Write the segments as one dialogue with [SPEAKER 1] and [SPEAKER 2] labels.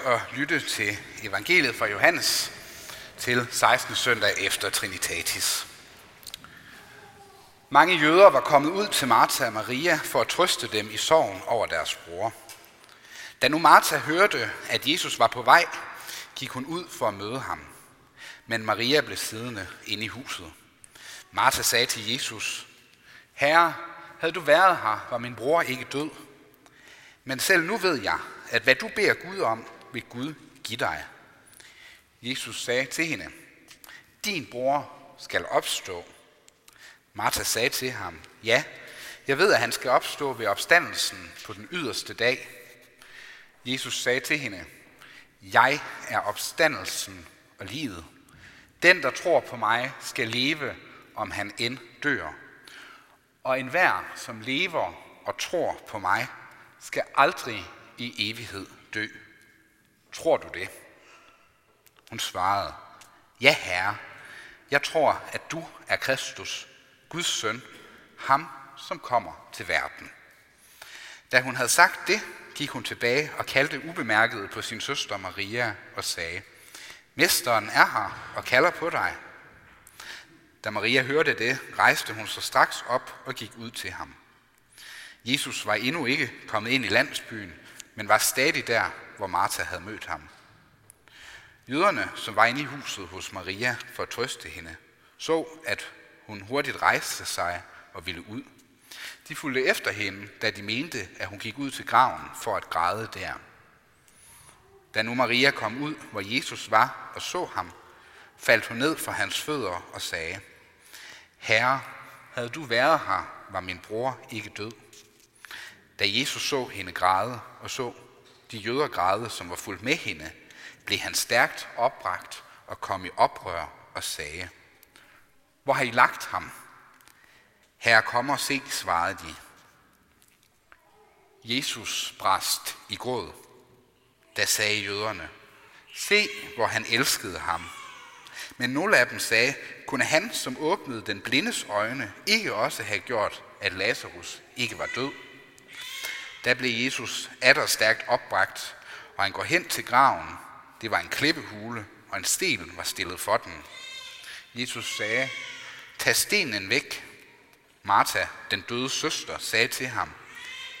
[SPEAKER 1] at lytte til evangeliet fra Johannes til 16. søndag efter Trinitatis. Mange jøder var kommet ud til Martha og Maria for at trøste dem i sorgen over deres bror. Da nu Martha hørte, at Jesus var på vej, gik hun ud for at møde ham. Men Maria blev siddende inde i huset. Martha sagde til Jesus, Herre, havde du været her, var min bror ikke død. Men selv nu ved jeg, at hvad du beder Gud om, vil Gud give dig. Jesus sagde til hende, din bror skal opstå. Martha sagde til ham, ja, jeg ved, at han skal opstå ved opstandelsen på den yderste dag. Jesus sagde til hende, jeg er opstandelsen og livet. Den, der tror på mig, skal leve, om han end dør. Og enhver, som lever og tror på mig, skal aldrig i evighed dø. Tror du det? Hun svarede, ja herre, jeg tror, at du er Kristus, Guds søn, ham som kommer til verden. Da hun havde sagt det, gik hun tilbage og kaldte ubemærket på sin søster Maria og sagde, Mesteren er her og kalder på dig. Da Maria hørte det, rejste hun sig straks op og gik ud til ham. Jesus var endnu ikke kommet ind i landsbyen, men var stadig der, hvor Martha havde mødt ham. Jøderne, som var inde i huset hos Maria for at trøste hende, så, at hun hurtigt rejste sig og ville ud. De fulgte efter hende, da de mente, at hun gik ud til graven for at græde der. Da nu Maria kom ud, hvor Jesus var og så ham, faldt hun ned for hans fødder og sagde, Herre, havde du været her, var min bror ikke død. Da Jesus så hende græde og så de jøder græde, som var fuldt med hende, blev han stærkt opbragt og kom i oprør og sagde, Hvor har I lagt ham? Herre, kom og se, svarede de. Jesus brast i gråd. Da sagde jøderne, Se, hvor han elskede ham. Men nogle af dem sagde, kunne han, som åbnede den blindes øjne, ikke også have gjort, at Lazarus ikke var død? Der blev Jesus atter stærkt opbragt, og han går hen til graven. Det var en klippehule, og en sten var stillet for den. Jesus sagde, tag stenen væk. Martha, den døde søster, sagde til ham,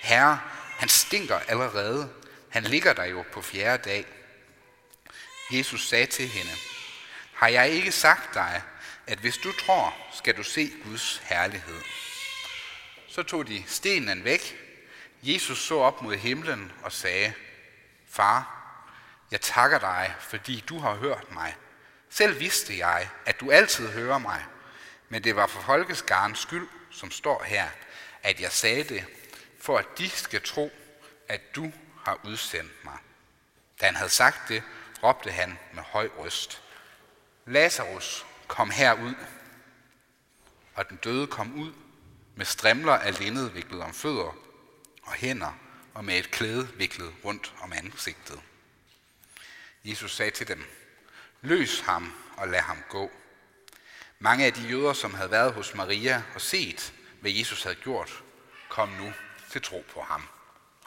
[SPEAKER 1] Herre, han stinker allerede. Han ligger der jo på fjerde dag. Jesus sagde til hende, har jeg ikke sagt dig, at hvis du tror, skal du se Guds herlighed? Så tog de stenen væk. Jesus så op mod himlen og sagde, Far, jeg takker dig, fordi du har hørt mig. Selv vidste jeg, at du altid hører mig, men det var for folkeskarens skyld, som står her, at jeg sagde det, for at de skal tro, at du har udsendt mig. Da han havde sagt det, råbte han med høj røst. Lazarus, kom herud. Og den døde kom ud med strimler af linned viklet om fødder og hænder og med et klæde viklet rundt om ansigtet. Jesus sagde til dem, løs ham og lad ham gå. Mange af de jøder, som havde været hos Maria og set, hvad Jesus havde gjort, kom nu til tro på ham.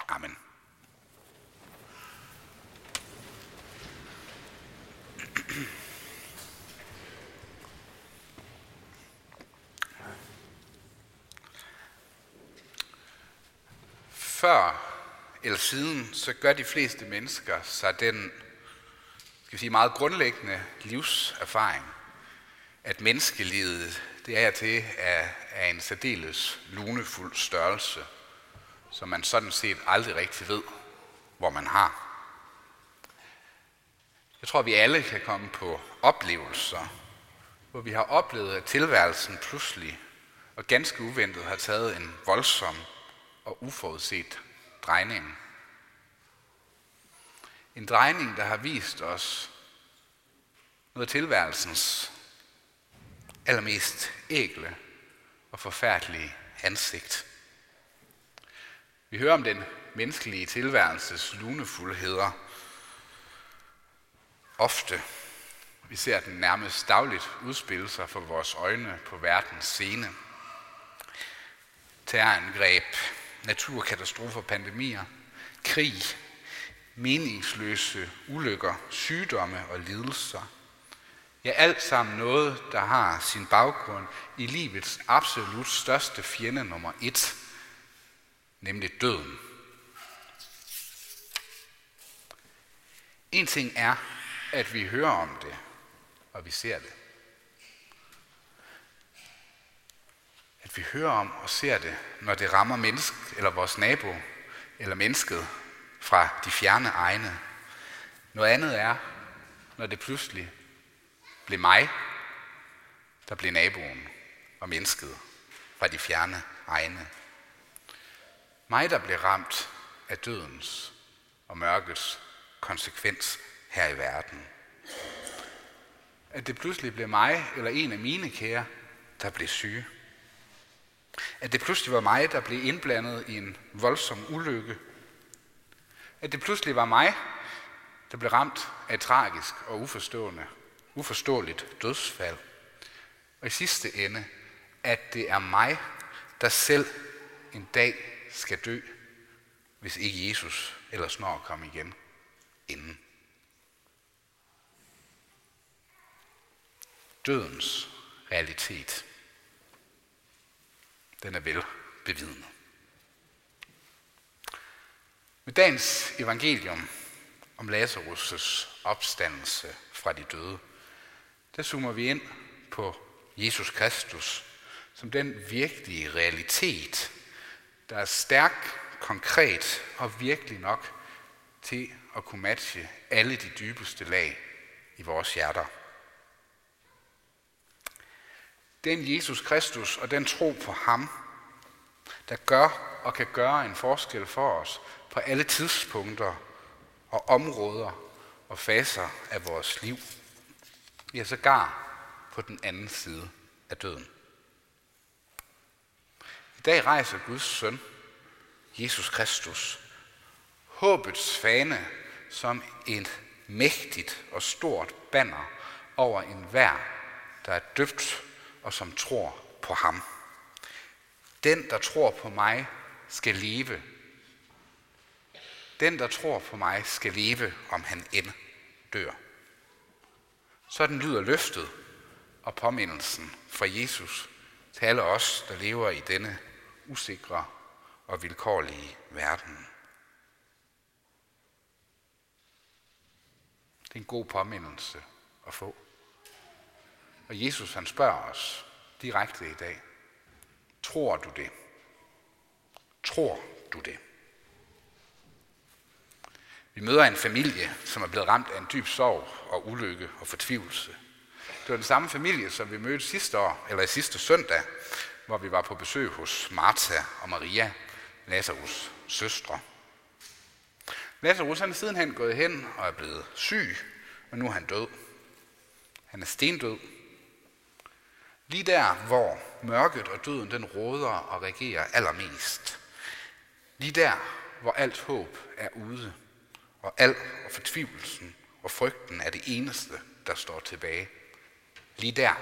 [SPEAKER 1] Amen. Før eller siden, så gør de fleste mennesker sig den skal vi sige, meget grundlæggende livserfaring, at menneskelivet, det er til er, er en særdeles lunefuld størrelse, som man sådan set aldrig rigtig ved, hvor man har. Jeg tror, vi alle kan komme på oplevelser, hvor vi har oplevet, at tilværelsen pludselig og ganske uventet har taget en voldsom og uforudset drejning. En drejning, der har vist os noget af tilværelsens allermest ægle og forfærdelige ansigt. Vi hører om den menneskelige tilværelses lunefuldheder ofte. Vi ser den nærmest dagligt udspille sig for vores øjne på verdens scene. Terrorangreb, naturkatastrofer, pandemier, krig, meningsløse ulykker, sygdomme og lidelser. Ja, alt sammen noget, der har sin baggrund i livets absolut største fjende nummer et, nemlig døden. En ting er, at vi hører om det, og vi ser det. Vi hører om og ser det, når det rammer menneske, eller vores nabo, eller mennesket fra de fjerne egne. Noget andet er, når det pludselig blev mig, der blev naboen og mennesket fra de fjerne egne. Mig, der blev ramt af dødens og mørkets konsekvens her i verden. At det pludselig blev mig eller en af mine kære, der blev syge. At det pludselig var mig, der blev indblandet i en voldsom ulykke. At det pludselig var mig, der blev ramt af et tragisk og uforstående, uforståeligt dødsfald. Og i sidste ende, at det er mig, der selv en dag skal dø, hvis ikke Jesus ellers når at komme igen inden. Dødens realitet, den er vel bevidnet. Med dagens evangelium om Lazarus' opstandelse fra de døde, der zoomer vi ind på Jesus Kristus som den virkelige realitet, der er stærk, konkret og virkelig nok til at kunne matche alle de dybeste lag i vores hjerter. Den Jesus Kristus og den tro på ham, der gør og kan gøre en forskel for os på alle tidspunkter og områder og faser af vores liv. Vi er sågar på den anden side af døden. I dag rejser Guds søn, Jesus Kristus, håbets fane som et mægtigt og stort banner over enhver, der er døbt og som tror på ham. Den, der tror på mig, skal leve. Den, der tror på mig, skal leve, om han end dør. Sådan lyder løftet og påmindelsen fra Jesus til alle os, der lever i denne usikre og vilkårlige verden. Det er en god påmindelse at få. Og Jesus han spørger os direkte i dag. Tror du det? Tror du det? Vi møder en familie, som er blevet ramt af en dyb sorg og ulykke og fortvivlelse. Det var den samme familie, som vi mødte sidste år, eller sidste søndag, hvor vi var på besøg hos Martha og Maria, Lazarus søstre. Lazarus han er sidenhen gået hen og er blevet syg, og nu er han død. Han er stendød. Lige der, hvor mørket og døden den råder og regerer allermest. Lige der, hvor alt håb er ude, og al og fortvivlelsen og frygten er det eneste, der står tilbage. Lige der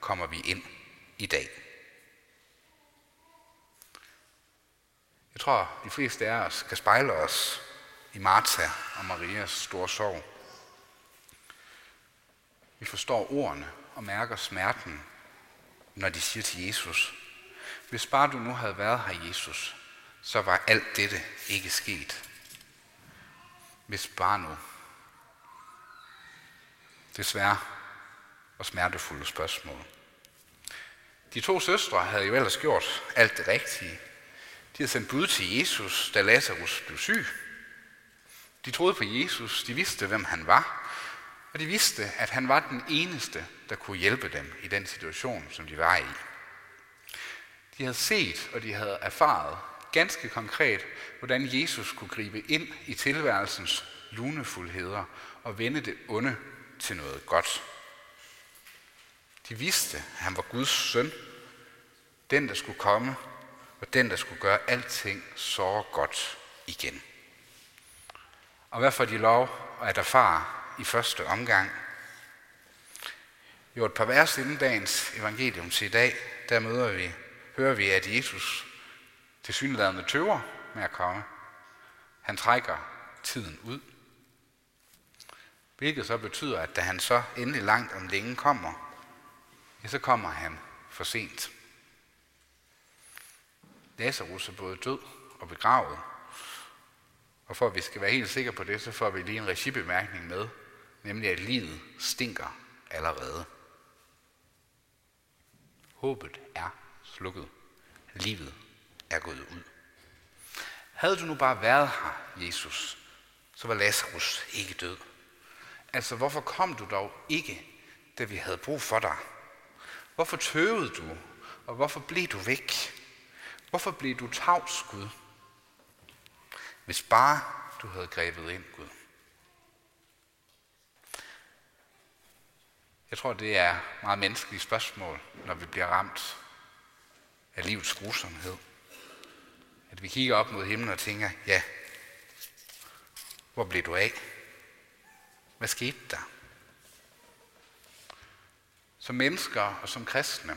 [SPEAKER 1] kommer vi ind i dag. Jeg tror, de fleste af os kan spejle os i Martha og Marias store sorg. Vi forstår ordene og mærker smerten, når de siger til Jesus, hvis bare du nu havde været her, Jesus, så var alt dette ikke sket. Hvis bare nu. Desværre og smertefulde spørgsmål. De to søstre havde jo ellers gjort alt det rigtige. De havde sendt bud til Jesus, da Lazarus blev syg. De troede på Jesus, de vidste, hvem han var, og de vidste, at han var den eneste, der kunne hjælpe dem i den situation, som de var i. De havde set, og de havde erfaret ganske konkret, hvordan Jesus kunne gribe ind i tilværelsens lunefuldheder og vende det onde til noget godt. De vidste, at han var Guds søn, den der skulle komme, og den der skulle gøre alting så godt igen. Og hvad får de lov at erfare i første omgang? Jo, et par vers inden dagens evangelium til i dag, der møder vi, hører vi, at Jesus til synlædende tøver med at komme. Han trækker tiden ud. Hvilket så betyder, at da han så endelig langt om længe kommer, ja, så kommer han for sent. Lazarus er både død og begravet. Og for at vi skal være helt sikre på det, så får vi lige en regibemærkning med, nemlig at livet stinker allerede. Håbet er slukket. Livet er gået ud. Havde du nu bare været her, Jesus, så var Lazarus ikke død. Altså, hvorfor kom du dog ikke, da vi havde brug for dig? Hvorfor tøvede du, og hvorfor blev du væk? Hvorfor blev du tavs, Gud? Hvis bare du havde grebet ind, Gud. Jeg tror, det er meget menneskelige spørgsmål, når vi bliver ramt af livets grusomhed. At vi kigger op mod himlen og tænker, ja, hvor blev du af? Hvad skete der? Som mennesker og som kristne,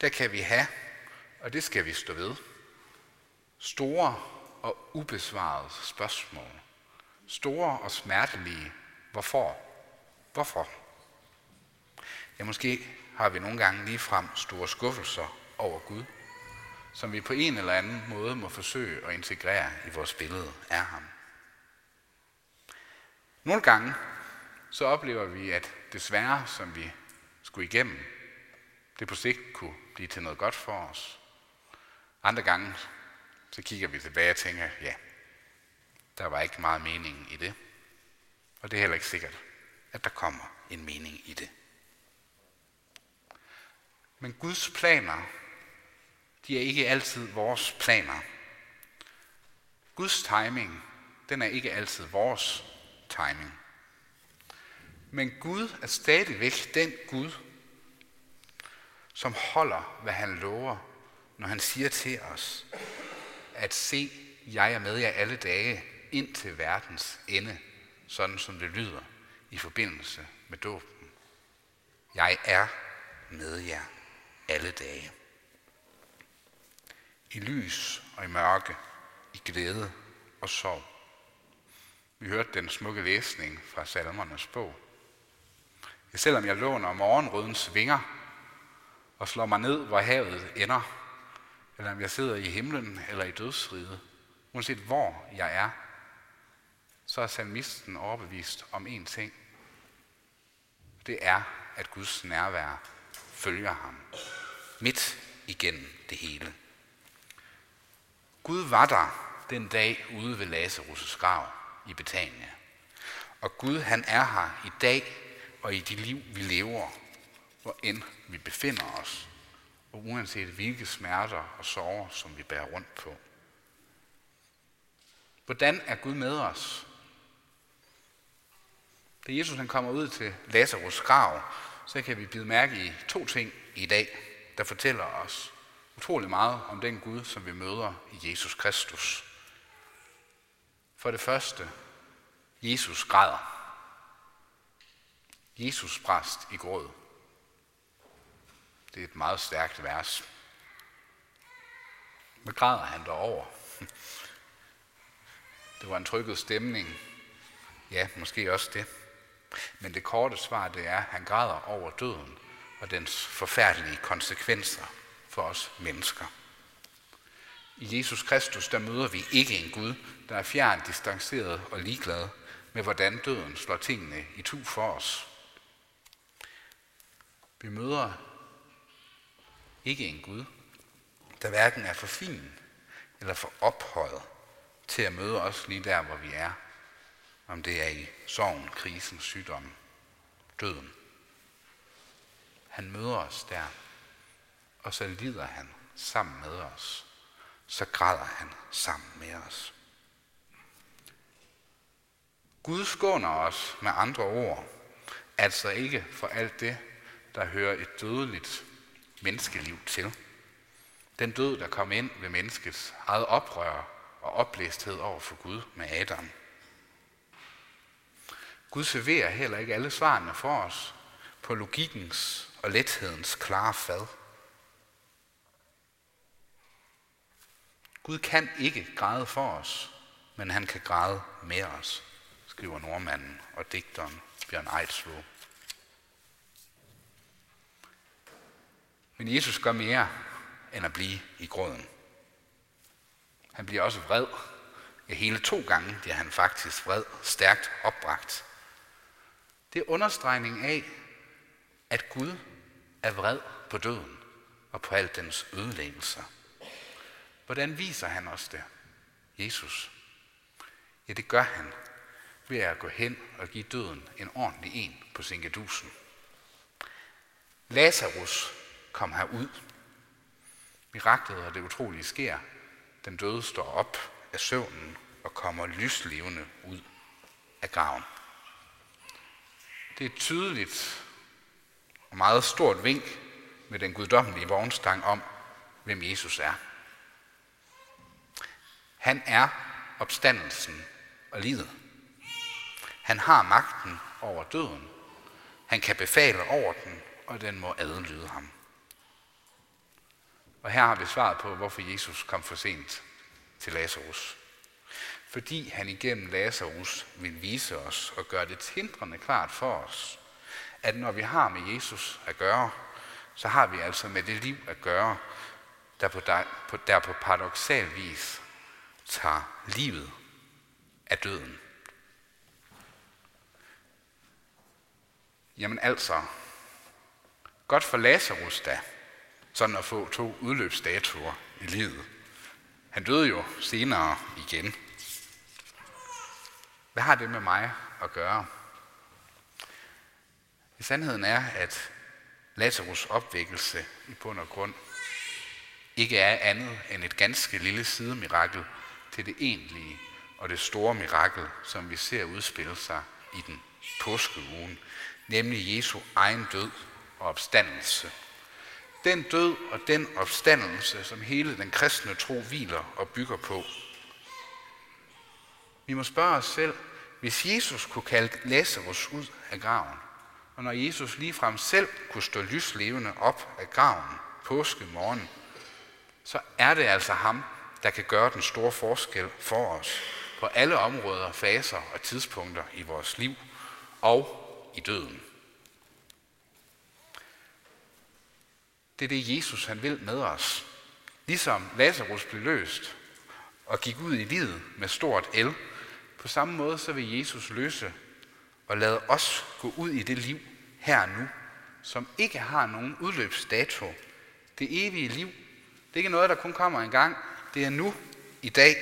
[SPEAKER 1] der kan vi have, og det skal vi stå ved, store og ubesvarede spørgsmål. Store og smertelige. Hvorfor? Hvorfor? Ja, måske har vi nogle gange lige frem store skuffelser over Gud, som vi på en eller anden måde må forsøge at integrere i vores billede af ham. Nogle gange så oplever vi, at det svære, som vi skulle igennem, det på sigt kunne blive til noget godt for os. Andre gange, så kigger vi tilbage og tænker, ja, der var ikke meget mening i det. Og det er heller ikke sikkert, at der kommer en mening i det. Men Guds planer, de er ikke altid vores planer. Guds timing, den er ikke altid vores timing. Men Gud er stadigvæk den Gud, som holder, hvad han lover, når han siger til os, at se, jeg er med jer alle dage ind til verdens ende, sådan som det lyder i forbindelse med dåben. Jeg er med jer alle dage. I lys og i mørke, i glæde og sorg. Vi hørte den smukke læsning fra Salmernes bog. Ja, selvom jeg låner morgenrødens vinger og slår mig ned, hvor havet ender, eller om jeg sidder i himlen eller i dødsriget, uanset hvor jeg er, så er salmisten overbevist om én ting. Det er, at Guds nærvær følger ham igennem det hele. Gud var der den dag ude ved Lazarus' grav i Betania. Og Gud han er her i dag og i de liv, vi lever, hvor end vi befinder os, og uanset hvilke smerter og sorger, som vi bærer rundt på. Hvordan er Gud med os? Da Jesus han kommer ud til Lazarus grav, så kan vi bide mærke i to ting i dag, der fortæller os utrolig meget om den Gud, som vi møder i Jesus Kristus. For det første, Jesus græder. Jesus bræst i gråd. Det er et meget stærkt vers. Hvad græder han derover? Det var en trykket stemning. Ja, måske også det. Men det korte svar det er, at han græder over døden og dens forfærdelige konsekvenser for os mennesker. I Jesus Kristus, der møder vi ikke en Gud, der er fjern, distanceret og ligeglad med, hvordan døden slår tingene i tu for os. Vi møder ikke en Gud, der hverken er for fin eller for ophøjet til at møde os lige der, hvor vi er. Om det er i sorgen, krisen, sygdommen, døden. Han møder os der, og så lider han sammen med os. Så græder han sammen med os. Gud skåner os med andre ord, altså ikke for alt det, der hører et dødeligt menneskeliv til. Den død, der kom ind ved menneskets eget oprør og oplæsthed over for Gud med Adam. Gud serverer heller ikke alle svarene for os på logikkens og lethedens klare fad. Gud kan ikke græde for os, men han kan græde med os, skriver nordmanden og digteren Bjørn Eidsvåg. Men Jesus gør mere end at blive i gråden. Han bliver også vred. Ja, hele to gange bliver han faktisk vred, stærkt opbragt. Det er understregning af, at Gud er vred på døden og på alt dens ødelæggelser. Hvordan viser han os det? Jesus. Ja, det gør han ved at gå hen og give døden en ordentlig en på sinkedusen. Lazarus kom herud. Miraklet og det utrolige sker. Den døde står op af søvnen og kommer lyslevende ud af graven. Det er tydeligt og meget stort vink med den guddommelige vognstang om, hvem Jesus er. Han er opstandelsen og livet. Han har magten over døden. Han kan befale over den, og den må adlyde ham. Og her har vi svaret på, hvorfor Jesus kom for sent til Lazarus. Fordi han igennem Lazarus vil vise os og gøre det tindrende klart for os, at når vi har med Jesus at gøre, så har vi altså med det liv at gøre, der på, der, på, der på paradoxal vis tager livet af døden. Jamen altså, godt for Lazarus da, sådan at få to udløbsdatoer i livet. Han døde jo senere igen. Hvad har det med mig at gøre? Sandheden er, at Lazarus opvækkelse i bund og grund ikke er andet end et ganske lille sidemirakel til det egentlige og det store mirakel, som vi ser udspille sig i den påskeugen, nemlig Jesu egen død og opstandelse den død og den opstandelse, som hele den kristne tro hviler og bygger på. Vi må spørge os selv, hvis Jesus kunne kalde Lazarus ud af graven, og når Jesus ligefrem selv kunne stå lyslevende op af graven påske morgen, så er det altså ham, der kan gøre den store forskel for os på alle områder, faser og tidspunkter i vores liv og i døden. Det er det, Jesus han vil med os. Ligesom Lazarus blev løst og gik ud i livet med stort el, på samme måde så vil Jesus løse og lad os gå ud i det liv her nu, som ikke har nogen udløbsdato. Det evige liv, det er ikke noget, der kun kommer en gang. Det er nu, i dag.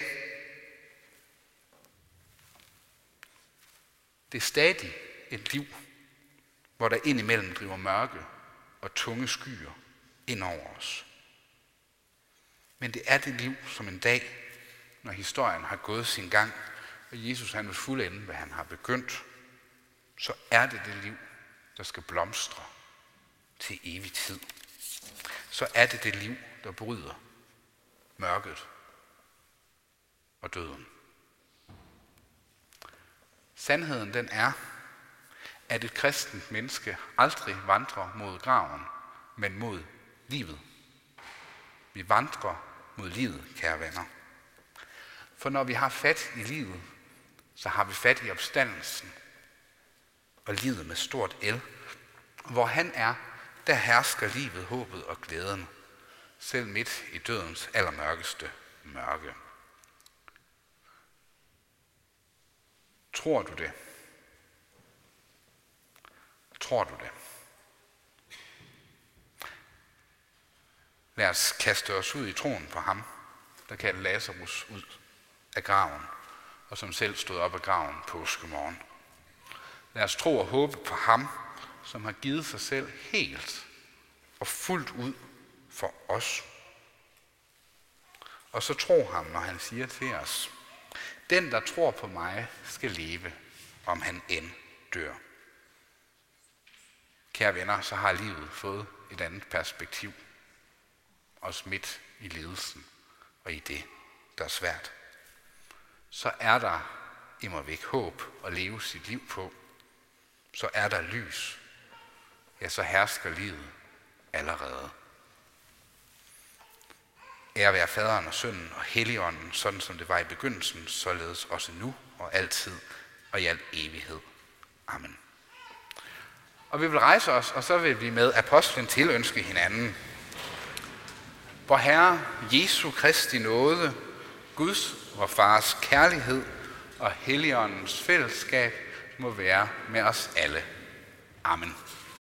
[SPEAKER 1] Det er stadig et liv, hvor der indimellem driver mørke og tunge skyer ind over os. Men det er det liv som en dag, når historien har gået sin gang, og Jesus han vil fuldende, hvad han har begyndt, så er det det liv, der skal blomstre til evig tid. Så er det det liv, der bryder mørket og døden. Sandheden den er, at et kristent menneske aldrig vandrer mod graven, men mod livet. Vi vandrer mod livet, kære venner. For når vi har fat i livet, så har vi fat i opstandelsen og livet med stort el. Hvor han er, der hersker livet, håbet og glæden, selv midt i dødens allermørkeste mørke. Tror du det? Tror du det? Lad os kaste os ud i troen på ham, der kaldte Lazarus ud af graven, og som selv stod op af graven påskemorgen. Lad os tro og håbe på ham, som har givet sig selv helt og fuldt ud for os. Og så tro ham, når han siger til os, den, der tror på mig, skal leve, om han end dør. Kære venner, så har livet fået et andet perspektiv Også midt i ledelsen og i det, der er svært, så er der immer væk håb at leve sit liv på. Så er der lys. Ja, så hersker livet allerede. Ære være faderen og sønnen og helligånden, sådan som det var i begyndelsen, således også nu og altid og i al evighed. Amen. Og vi vil rejse os, og så vil vi med apostlen tilønske hinanden. Hvor Herre Jesu Kristi nåde, Guds og Fars kærlighed og Helligåndens fællesskab må være med os alle. Amen.